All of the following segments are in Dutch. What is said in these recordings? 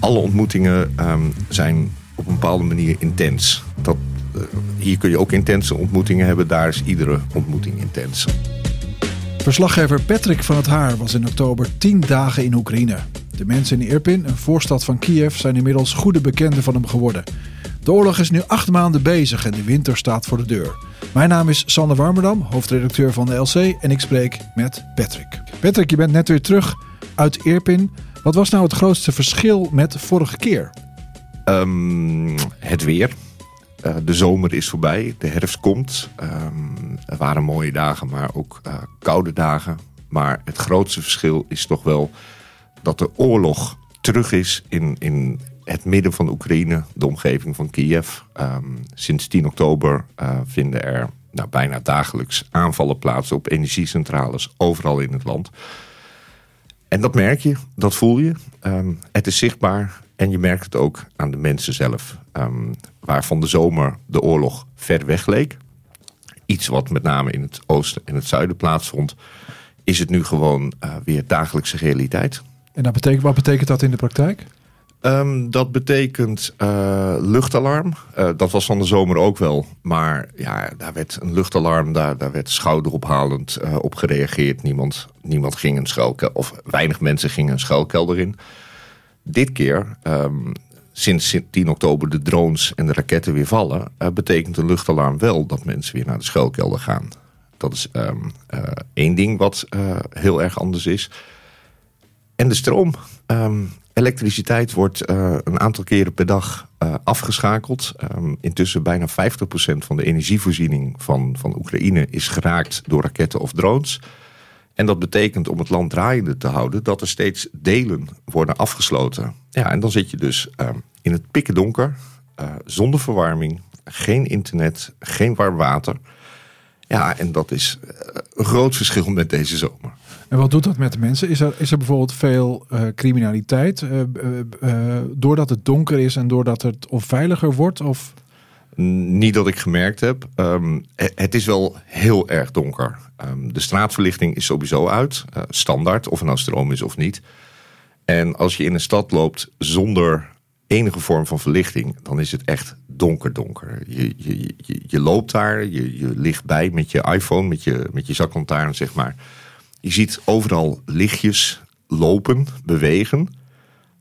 alle ontmoetingen ehm, zijn op een bepaalde manier intens. Dat, eh, hier kun je ook intense ontmoetingen hebben, daar is iedere ontmoeting intens. Verslaggever Patrick van het Haar was in oktober tien dagen in Oekraïne. De mensen in Irpin, een voorstad van Kiev, zijn inmiddels goede bekenden van hem geworden. De oorlog is nu acht maanden bezig en de winter staat voor de deur. Mijn naam is Sander Warmerdam, hoofdredacteur van de LC en ik spreek met Patrick. Patrick, je bent net weer terug uit Irpin. Wat was nou het grootste verschil met vorige keer? Ehm, het weer. Uh, de zomer is voorbij, de herfst komt. Um, er waren mooie dagen, maar ook uh, koude dagen. Maar het grootste verschil is toch wel dat de oorlog terug is in, in het midden van Oekraïne, de omgeving van Kiev. Um, sinds 10 oktober uh, vinden er nou, bijna dagelijks aanvallen plaats op energiecentrales overal in het land. En dat merk je, dat voel je. Um, het is zichtbaar en je merkt het ook aan de mensen zelf. Um, waar van de zomer de oorlog ver weg leek. Iets wat met name in het oosten en het zuiden plaatsvond. Is het nu gewoon uh, weer dagelijkse realiteit. En dat betekent, wat betekent dat in de praktijk? Um, dat betekent uh, luchtalarm. Uh, dat was van de zomer ook wel. Maar ja, daar werd een luchtalarm, daar, daar werd schouderophalend uh, op gereageerd. Niemand, niemand ging een schuilkelder, of weinig mensen gingen een schuilkelder in. Dit keer, um, sinds 10 oktober de drones en de raketten weer vallen, betekent een luchtalarm wel dat mensen weer naar de schuilkelder gaan. Dat is um, één ding wat heel erg anders is. En de stroom. Elektriciteit wordt uh, een aantal keren per dag uh, afgeschakeld. Um, intussen bijna 50% van de energievoorziening van, van Oekraïne is geraakt door raketten of drones. En dat betekent om het land draaiende te houden dat er steeds delen worden afgesloten. Ja, en dan zit je dus um, in het pikken donker, uh, zonder verwarming, geen internet, geen warm water. Ja, en dat is een groot verschil met deze zomer. En wat doet dat met de mensen? Is er, is er bijvoorbeeld veel uh, criminaliteit uh, uh, doordat het donker is en doordat het onveiliger wordt? Of? Niet dat ik gemerkt heb. Um, het is wel heel erg donker. Um, de straatverlichting is sowieso uit, standaard, of er nou stroom is of niet. En als je in een stad loopt zonder enige vorm van verlichting, dan is het echt donker donker. Je, je, je, je loopt daar, je, je ligt bij met je iPhone, met je, met je zaklantaarn, zeg maar. Je ziet overal lichtjes lopen, bewegen.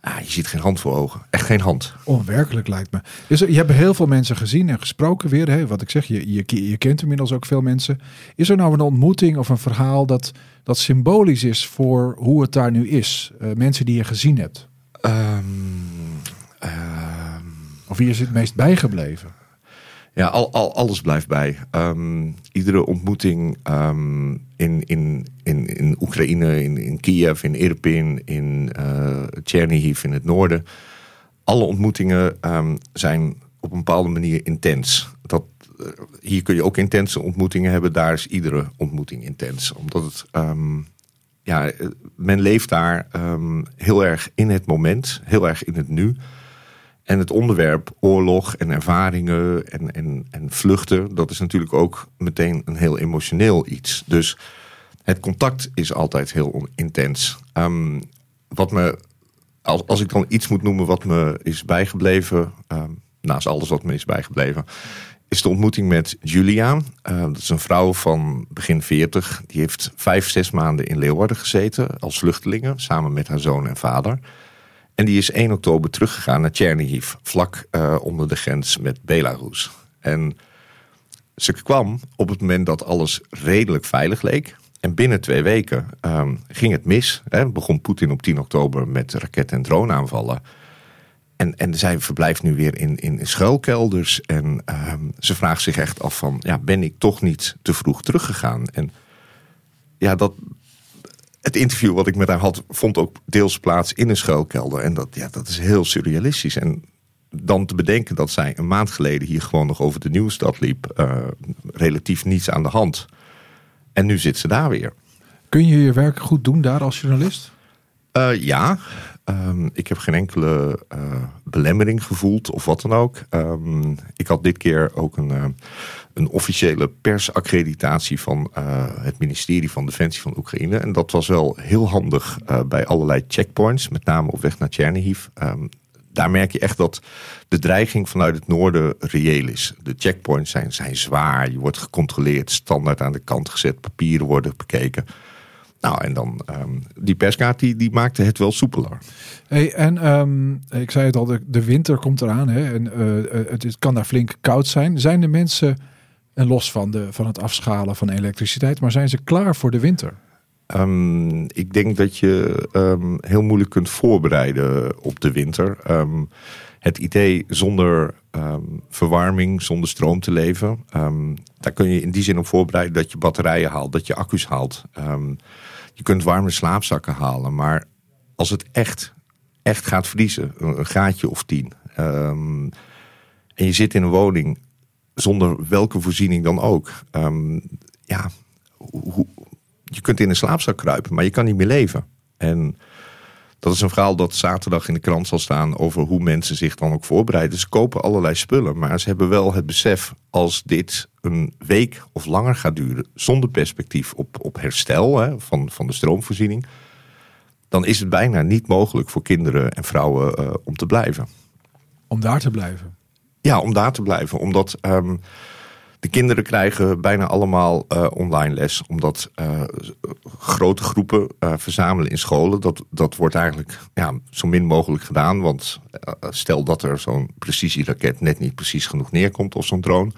Ah, je ziet geen hand voor ogen. Echt geen hand. Onwerkelijk lijkt me. Dus je hebt heel veel mensen gezien en gesproken weer. Hè? Wat ik zeg, je, je, je kent inmiddels ook veel mensen. Is er nou een ontmoeting of een verhaal dat, dat symbolisch is voor hoe het daar nu is? Uh, mensen die je gezien hebt. Um, um, of wie is het meest bijgebleven? Ja, al, al, alles blijft bij. Um, iedere ontmoeting um, in, in, in, in Oekraïne, in, in Kiev, in Irpin, in uh, Chernihiv in het noorden. Alle ontmoetingen um, zijn op een bepaalde manier intens. Dat, uh, hier kun je ook intense ontmoetingen hebben, daar is iedere ontmoeting intens. Omdat het, ja, men leeft daar heel erg in het moment, heel erg in het nu. En het onderwerp oorlog en ervaringen en, en, en vluchten, dat is natuurlijk ook meteen een heel emotioneel iets. Dus het contact is altijd heel intens. Um, wat me, als, als ik dan iets moet noemen wat me is bijgebleven, um, naast alles wat me is bijgebleven, is de ontmoeting met Julia. Uh, dat is een vrouw van begin 40. Die heeft vijf, zes maanden in Leeuwarden gezeten als vluchtelinge, samen met haar zoon en vader. En die is 1 oktober teruggegaan naar Chernihiv, vlak uh, onder de grens met Belarus. En ze kwam op het moment dat alles redelijk veilig leek. En binnen twee weken um, ging het mis. Hè. Begon Poetin op 10 oktober met raket- en droneaanvallen. En, en zij verblijft nu weer in, in schuilkelders. En um, ze vraagt zich echt af van, ja, ben ik toch niet te vroeg teruggegaan? En ja, dat, het interview wat ik met haar had, vond ook deels plaats in een schuilkelder. En dat, ja, dat is heel surrealistisch. En dan te bedenken dat zij een maand geleden hier gewoon nog over de nieuwstad liep. Uh, relatief niets aan de hand. En nu zit ze daar weer. Kun je je werk goed doen daar als journalist? Uh, ja, um, ik heb geen enkele uh, belemmering gevoeld of wat dan ook. Um, ik had dit keer ook een, uh, een officiële persaccreditatie van het ministerie van Defensie van Oekraïne. En dat was wel heel handig bij allerlei checkpoints, met name op weg naar Chernihiv. Um, daar merk je echt dat de dreiging vanuit het noorden reëel is. De checkpoints zijn, zijn zwaar, je wordt gecontroleerd, standaard aan de kant gezet, papieren worden bekeken. Nou, en dan um, die perskaart die, die maakte het wel soepeler. Hey, en um, ik zei het al, de, de winter komt eraan hè, en uh, het, het kan daar flink koud zijn. Zijn de mensen, en los van, de, van het afschalen van elektriciteit, maar zijn ze klaar voor de winter? Um, ik denk dat je um, heel moeilijk kunt voorbereiden op de winter. Um, het idee zonder verwarming, zonder stroom te leven, daar kun je in die zin op voorbereiden dat je batterijen haalt, dat je accu's haalt. je kunt warme slaapzakken halen, maar als het echt, echt gaat vriezen, een gaatje of tien, en je zit in een woning zonder welke voorziening dan ook, ja, kunt in een slaapzak kruipen, maar je kan niet meer leven. En dat is een verhaal dat zaterdag in de krant zal staan over hoe mensen zich dan ook voorbereiden. Ze kopen allerlei spullen, maar ze hebben wel het besef als dit een week of langer gaat duren, zonder perspectief op, op herstel hè, van, van de stroomvoorziening, dan is het bijna niet mogelijk voor kinderen en vrouwen uh, om te blijven. Om daar te blijven? Ja, om daar te blijven. Omdat um, de kinderen krijgen bijna allemaal uh, online les, omdat uh, grote groepen uh, verzamelen in scholen. Dat, dat wordt eigenlijk ja, zo min mogelijk gedaan. Want stel dat er zo'n precisieraket net niet precies genoeg neerkomt of zo'n drone.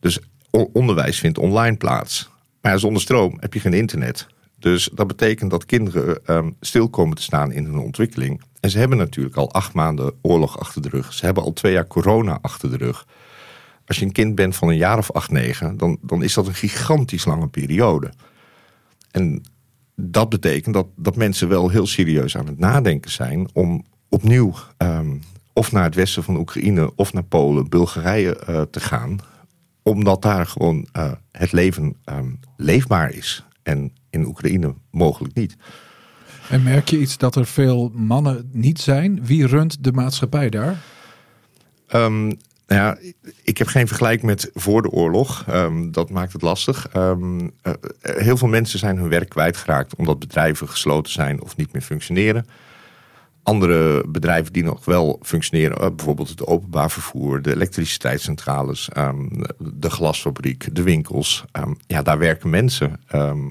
Dus onderwijs vindt online plaats. Maar zonder stroom heb je geen internet. Dus dat betekent dat kinderen um, stil komen te staan in hun ontwikkeling. En ze hebben natuurlijk al acht maanden oorlog achter de rug. Ze hebben al twee jaar corona achter de rug als je een kind bent van een jaar of acht, negen, dan, dan is dat een gigantisch lange periode. En dat betekent dat, dat mensen wel heel serieus aan het nadenken zijn om opnieuw um, of naar het westen van Oekraïne of naar Polen, Bulgarije uh, te gaan. Omdat daar gewoon uh, het leven um, leefbaar is. En in Oekraïne mogelijk niet. En merk je iets dat er veel mannen niet zijn? Wie runt de maatschappij daar? Um, nou ja, ik heb geen vergelijk met voor de oorlog. Um, dat maakt het lastig. Um, uh, heel veel mensen zijn hun werk kwijtgeraakt omdat bedrijven gesloten zijn of niet meer functioneren. Andere bedrijven die nog wel functioneren, uh, bijvoorbeeld het openbaar vervoer, de elektriciteitscentrales, um, de glasfabriek, de winkels. ja, daar werken mensen.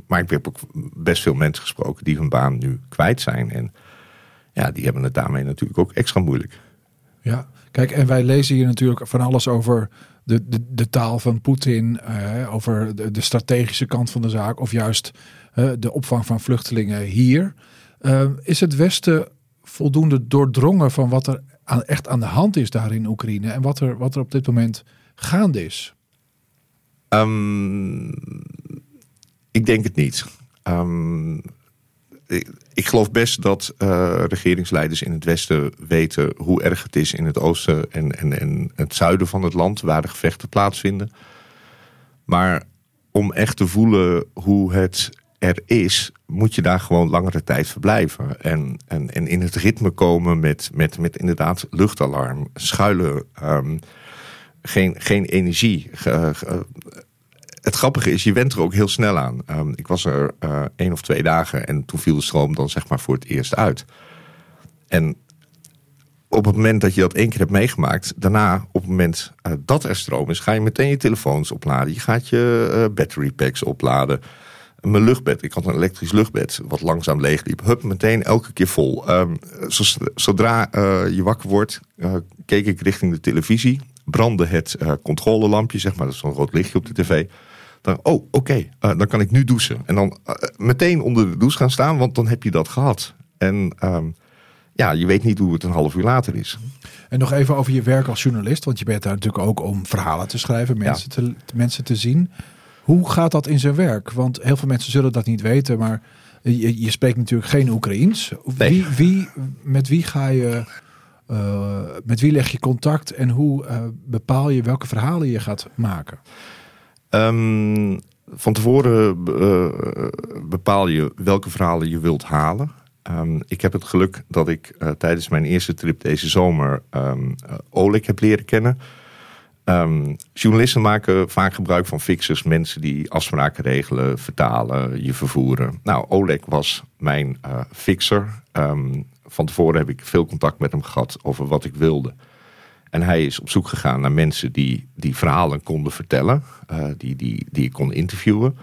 maar ik heb ook best veel mensen gesproken die hun baan nu kwijt zijn. En ja, die hebben het daarmee natuurlijk ook extra moeilijk. Ja, Kijk, en wij lezen hier natuurlijk van alles over de, de, de taal van Poetin, uh, over de, de, strategische kant van de zaak, of juist uh, de opvang van vluchtelingen hier. Uh, is het Westen voldoende doordrongen van wat er aan, echt aan de hand is daar in Oekraïne en wat er, wat er op dit moment gaande is? Um, ik denk het niet. Um, ik geloof best dat uh, regeringsleiders in het Westen weten hoe erg het is in het oosten en, en, en het zuiden van het land, waar de gevechten plaatsvinden. Maar om echt te voelen hoe het er is, moet je daar gewoon langere tijd verblijven. En, en, en in het ritme komen met, met, met inderdaad luchtalarm, schuilen, um, geen, geen energie. Het grappige is, je went er ook heel snel aan. Um, ik was er uh, één of twee dagen en toen viel de stroom dan zeg maar voor het eerst uit. En op het moment dat je dat één keer hebt meegemaakt, daarna op het moment uh, dat er stroom is, ga je meteen je telefoons opladen. Je gaat je uh, battery packs opladen. Mijn luchtbed, ik had een elektrisch luchtbed wat langzaam leegliep. Hup, meteen elke keer vol. Um, zodra je wakker wordt, keek ik richting de televisie. Brandde het controlelampje, zeg maar, dat is zo'n rood lichtje op de tv. Dan, oh, oké, uh, dan kan ik nu douchen. En dan uh, meteen onder de douche gaan staan, want dan heb je dat gehad. En um, ja, je weet niet hoe het een half uur later is. En nog even over je werk als journalist, want je bent daar natuurlijk ook om verhalen te schrijven, mensen, ja. te, mensen te zien. Hoe gaat dat in zijn werk? Want heel veel mensen zullen dat niet weten, maar je, je spreekt natuurlijk geen Oekraïens. Nee. Wie, wie, met wie ga je, uh, met wie leg je contact en hoe bepaal je welke verhalen je gaat maken? Um, van tevoren uh, bepaal je welke verhalen je wilt halen. Um, ik heb het geluk dat ik uh, tijdens mijn eerste trip deze zomer um, Oleg heb leren kennen. journalisten maken vaak gebruik van fixers, mensen die afspraken regelen, vertalen, je vervoeren. Nou, Oleg was mijn fixer van tevoren heb ik veel contact met hem gehad over wat ik wilde. En hij is op zoek gegaan naar mensen die, die verhalen konden vertellen, uh, die, die, die ik kon interviewen.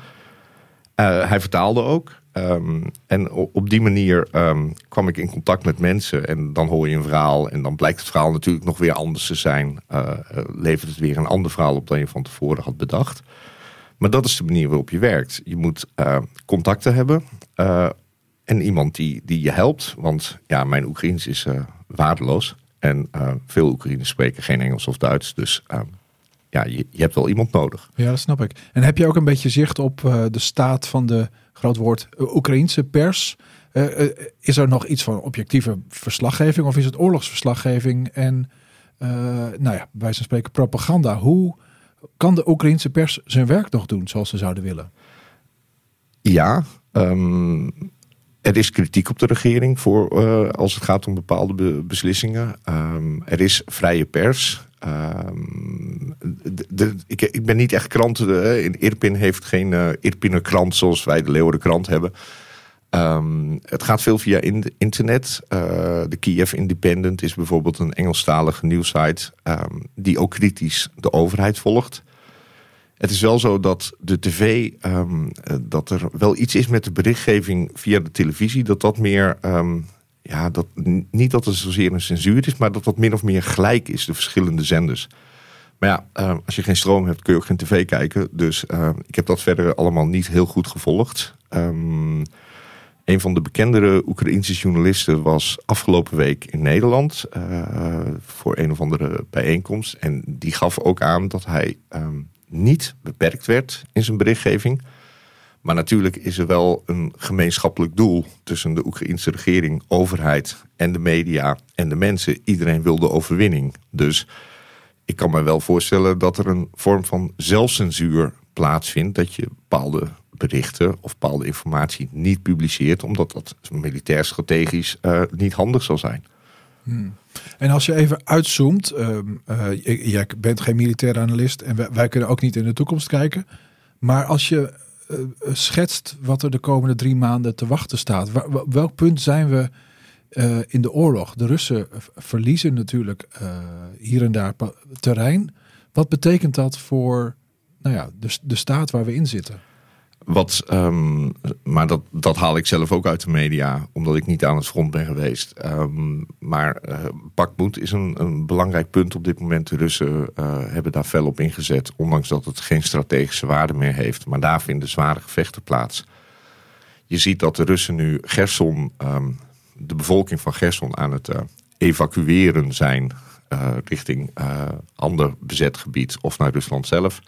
Uh, hij vertaalde ook. Um, en op die manier um, kwam ik in contact met mensen. En dan hoor je een verhaal. En dan blijkt het verhaal natuurlijk nog weer anders te zijn. Uh, levert het weer een ander verhaal op dan je van tevoren had bedacht. Maar dat is de manier waarop je werkt. Je moet contacten hebben. en iemand die, die je helpt. Want ja, mijn Oekraïens is waardeloos. En uh, veel Oekraïners spreken geen Engels of Duits. Dus uh, ja, je, je, hebt wel iemand nodig. Ja, dat snap ik. En heb je ook een beetje zicht op uh, de staat van de, groot woord, Oekraïnse pers? is er nog iets van objectieve verslaggeving of is het oorlogsverslaggeving en, nou ja, wij zijn spreken propaganda? Hoe kan de Oekraïnse pers zijn werk nog doen zoals ze zouden willen? Ja, um, er is kritiek op de regering voor, uh, als het gaat om bepaalde be beslissingen. Um, er is vrije pers. De, ik, ik, ben niet echt krant. In Irpin heeft geen uh, Irpiner krant zoals wij de Leeuwen krant hebben. Um, het gaat veel via in internet. de Kiev Independent is bijvoorbeeld een Engelstalige nieuwsite die ook kritisch de overheid volgt. Het is wel zo dat de tv, um, dat er wel iets is met de berichtgeving via de televisie, dat dat meer, um, ja, dat, niet dat er zozeer een censuur is, maar dat dat min of meer gelijk is, de verschillende zenders. Maar ja, uh, als je geen stroom hebt, kun je ook geen tv kijken. Dus ik heb dat verder allemaal niet heel goed gevolgd. Een van de bekendere Oekraïnse journalisten was afgelopen week in Nederland uh, voor een of andere bijeenkomst. En die gaf ook aan dat hij niet beperkt werd in zijn berichtgeving. Maar natuurlijk is er wel een gemeenschappelijk doel tussen de Oekraïnse regering, overheid en de media en de mensen. Iedereen wil de overwinning. Dus ik kan me wel voorstellen dat er een vorm van zelfcensuur plaatsvindt. Dat je bepaalde berichten of bepaalde informatie niet publiceert, omdat dat militair strategisch uh, niet handig zal zijn. Hmm. En als je even uitzoomt, uh, uh, jij bent geen militair analist en wij, kunnen ook niet in de toekomst kijken. Maar als je uh, schetst wat er de komende drie maanden te wachten staat, welk punt zijn we in de oorlog? De Russen verliezen natuurlijk hier en daar terrein. Wat betekent dat voor nou ja, de staat waar we in zitten? Wat, um, maar dat, dat haal ik zelf ook uit de media, omdat ik niet aan het front ben geweest. Um, maar uh, is een, een, belangrijk punt op dit moment. De Russen uh, hebben daar fel op ingezet, ondanks dat het geen strategische waarde meer heeft. Maar daar vinden zware gevechten plaats. Je ziet dat de Russen nu Gerson, um, de bevolking van Gerson aan het uh, evacueren zijn richting ander bezet gebied of naar Rusland zelf.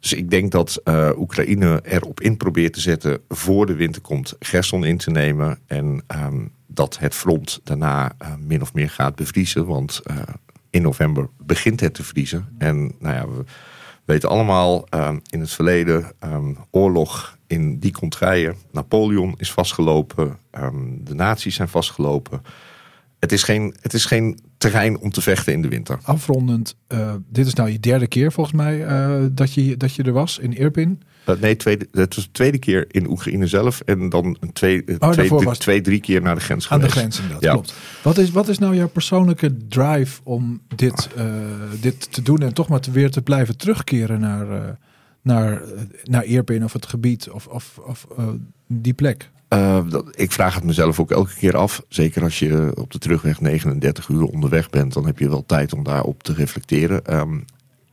Dus ik denk dat uh, Oekraïne erop in probeert te zetten voor de winter komt Gerson in te nemen. En um, dat het front daarna uh, min of meer gaat bevriezen. Want uh, in november begint het te vriezen. En nou ja, we weten allemaal in het verleden um, oorlog in die contraien. Napoleon is vastgelopen, de nazi's zijn vastgelopen. Het is, geen, het is geen terrein om te vechten in de winter. Afrondend, uh, dit is nou je derde keer volgens mij uh, dat, je, dat je er was in Irpin. Uh, nee, tweede, het was de tweede keer in Oekraïne zelf. En dan een twee, oh, twee, twee, twee, drie keer naar de grens Aan de grens, inderdaad, ja. klopt. Wat is, wat is nou jouw persoonlijke drive om dit, dit te doen... en toch maar te weer te blijven terugkeren naar, naar, naar Irpin of het gebied of, of, of die plek? Dat, ik vraag het mezelf ook elke keer af. Zeker als je op de terugweg 39 uur onderweg bent, dan heb je wel tijd om daarop te reflecteren. Um,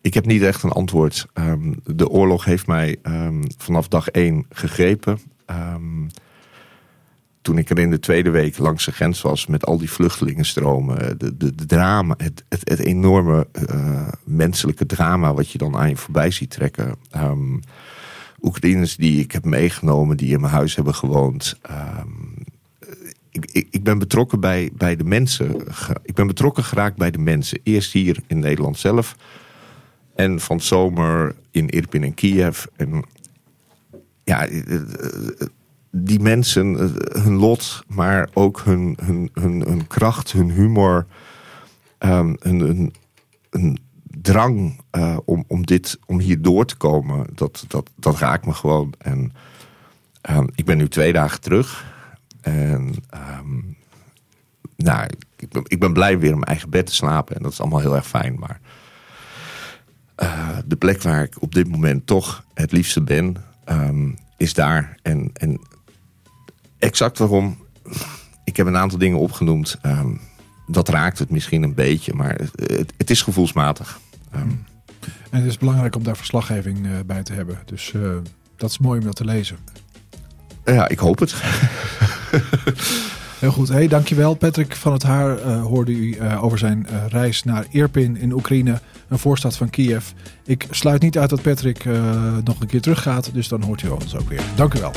ik heb niet echt een antwoord. Um, de oorlog heeft mij um, vanaf dag 1 gegrepen. toen ik er in de tweede week langs de grens was met al die vluchtelingenstromen, de, de, de drama, het, het, enorme menselijke drama wat je dan aan je voorbij ziet trekken. Oekraïners die ik heb meegenomen, die in mijn huis hebben gewoond. Um, ik, ik, ben betrokken bij, bij de mensen. Ik ben betrokken geraakt bij de mensen. Eerst hier in Nederland zelf. En van zomer in Irpin en Kiev. En ja, die mensen, hun lot, maar ook hun, hun, hun, hun kracht, hun humor. Um, hun, hun, hun drang uh, om, om, dit, om hier door te komen, dat, dat, dat raakt me gewoon. En um, ik ben nu twee dagen terug. En um, nou, ik ben, ik ben blij weer in mijn eigen bed te slapen. En dat is allemaal heel erg fijn. Maar eh, de plek waar ik op dit moment toch het liefste ben, ehm, is daar. En, en exact waarom. Ik heb een aantal dingen opgenoemd. Ehm, dat raakt het misschien een beetje, maar het, het is gevoelsmatig. Ehm, en het is belangrijk om daar verslaggeving uh, bij te hebben. Dus uh, dat is mooi om dat te lezen. Ja, ik hoop het. Heel goed. Hey, dankjewel. Patrick van het Haar uh, hoorde u uh, over zijn uh, reis naar Irpin in Oekraïne, een voorstad van Kiev. Ik sluit niet uit dat Patrick nog een keer teruggaat, dus dan hoort u ons ook weer. Dank u wel.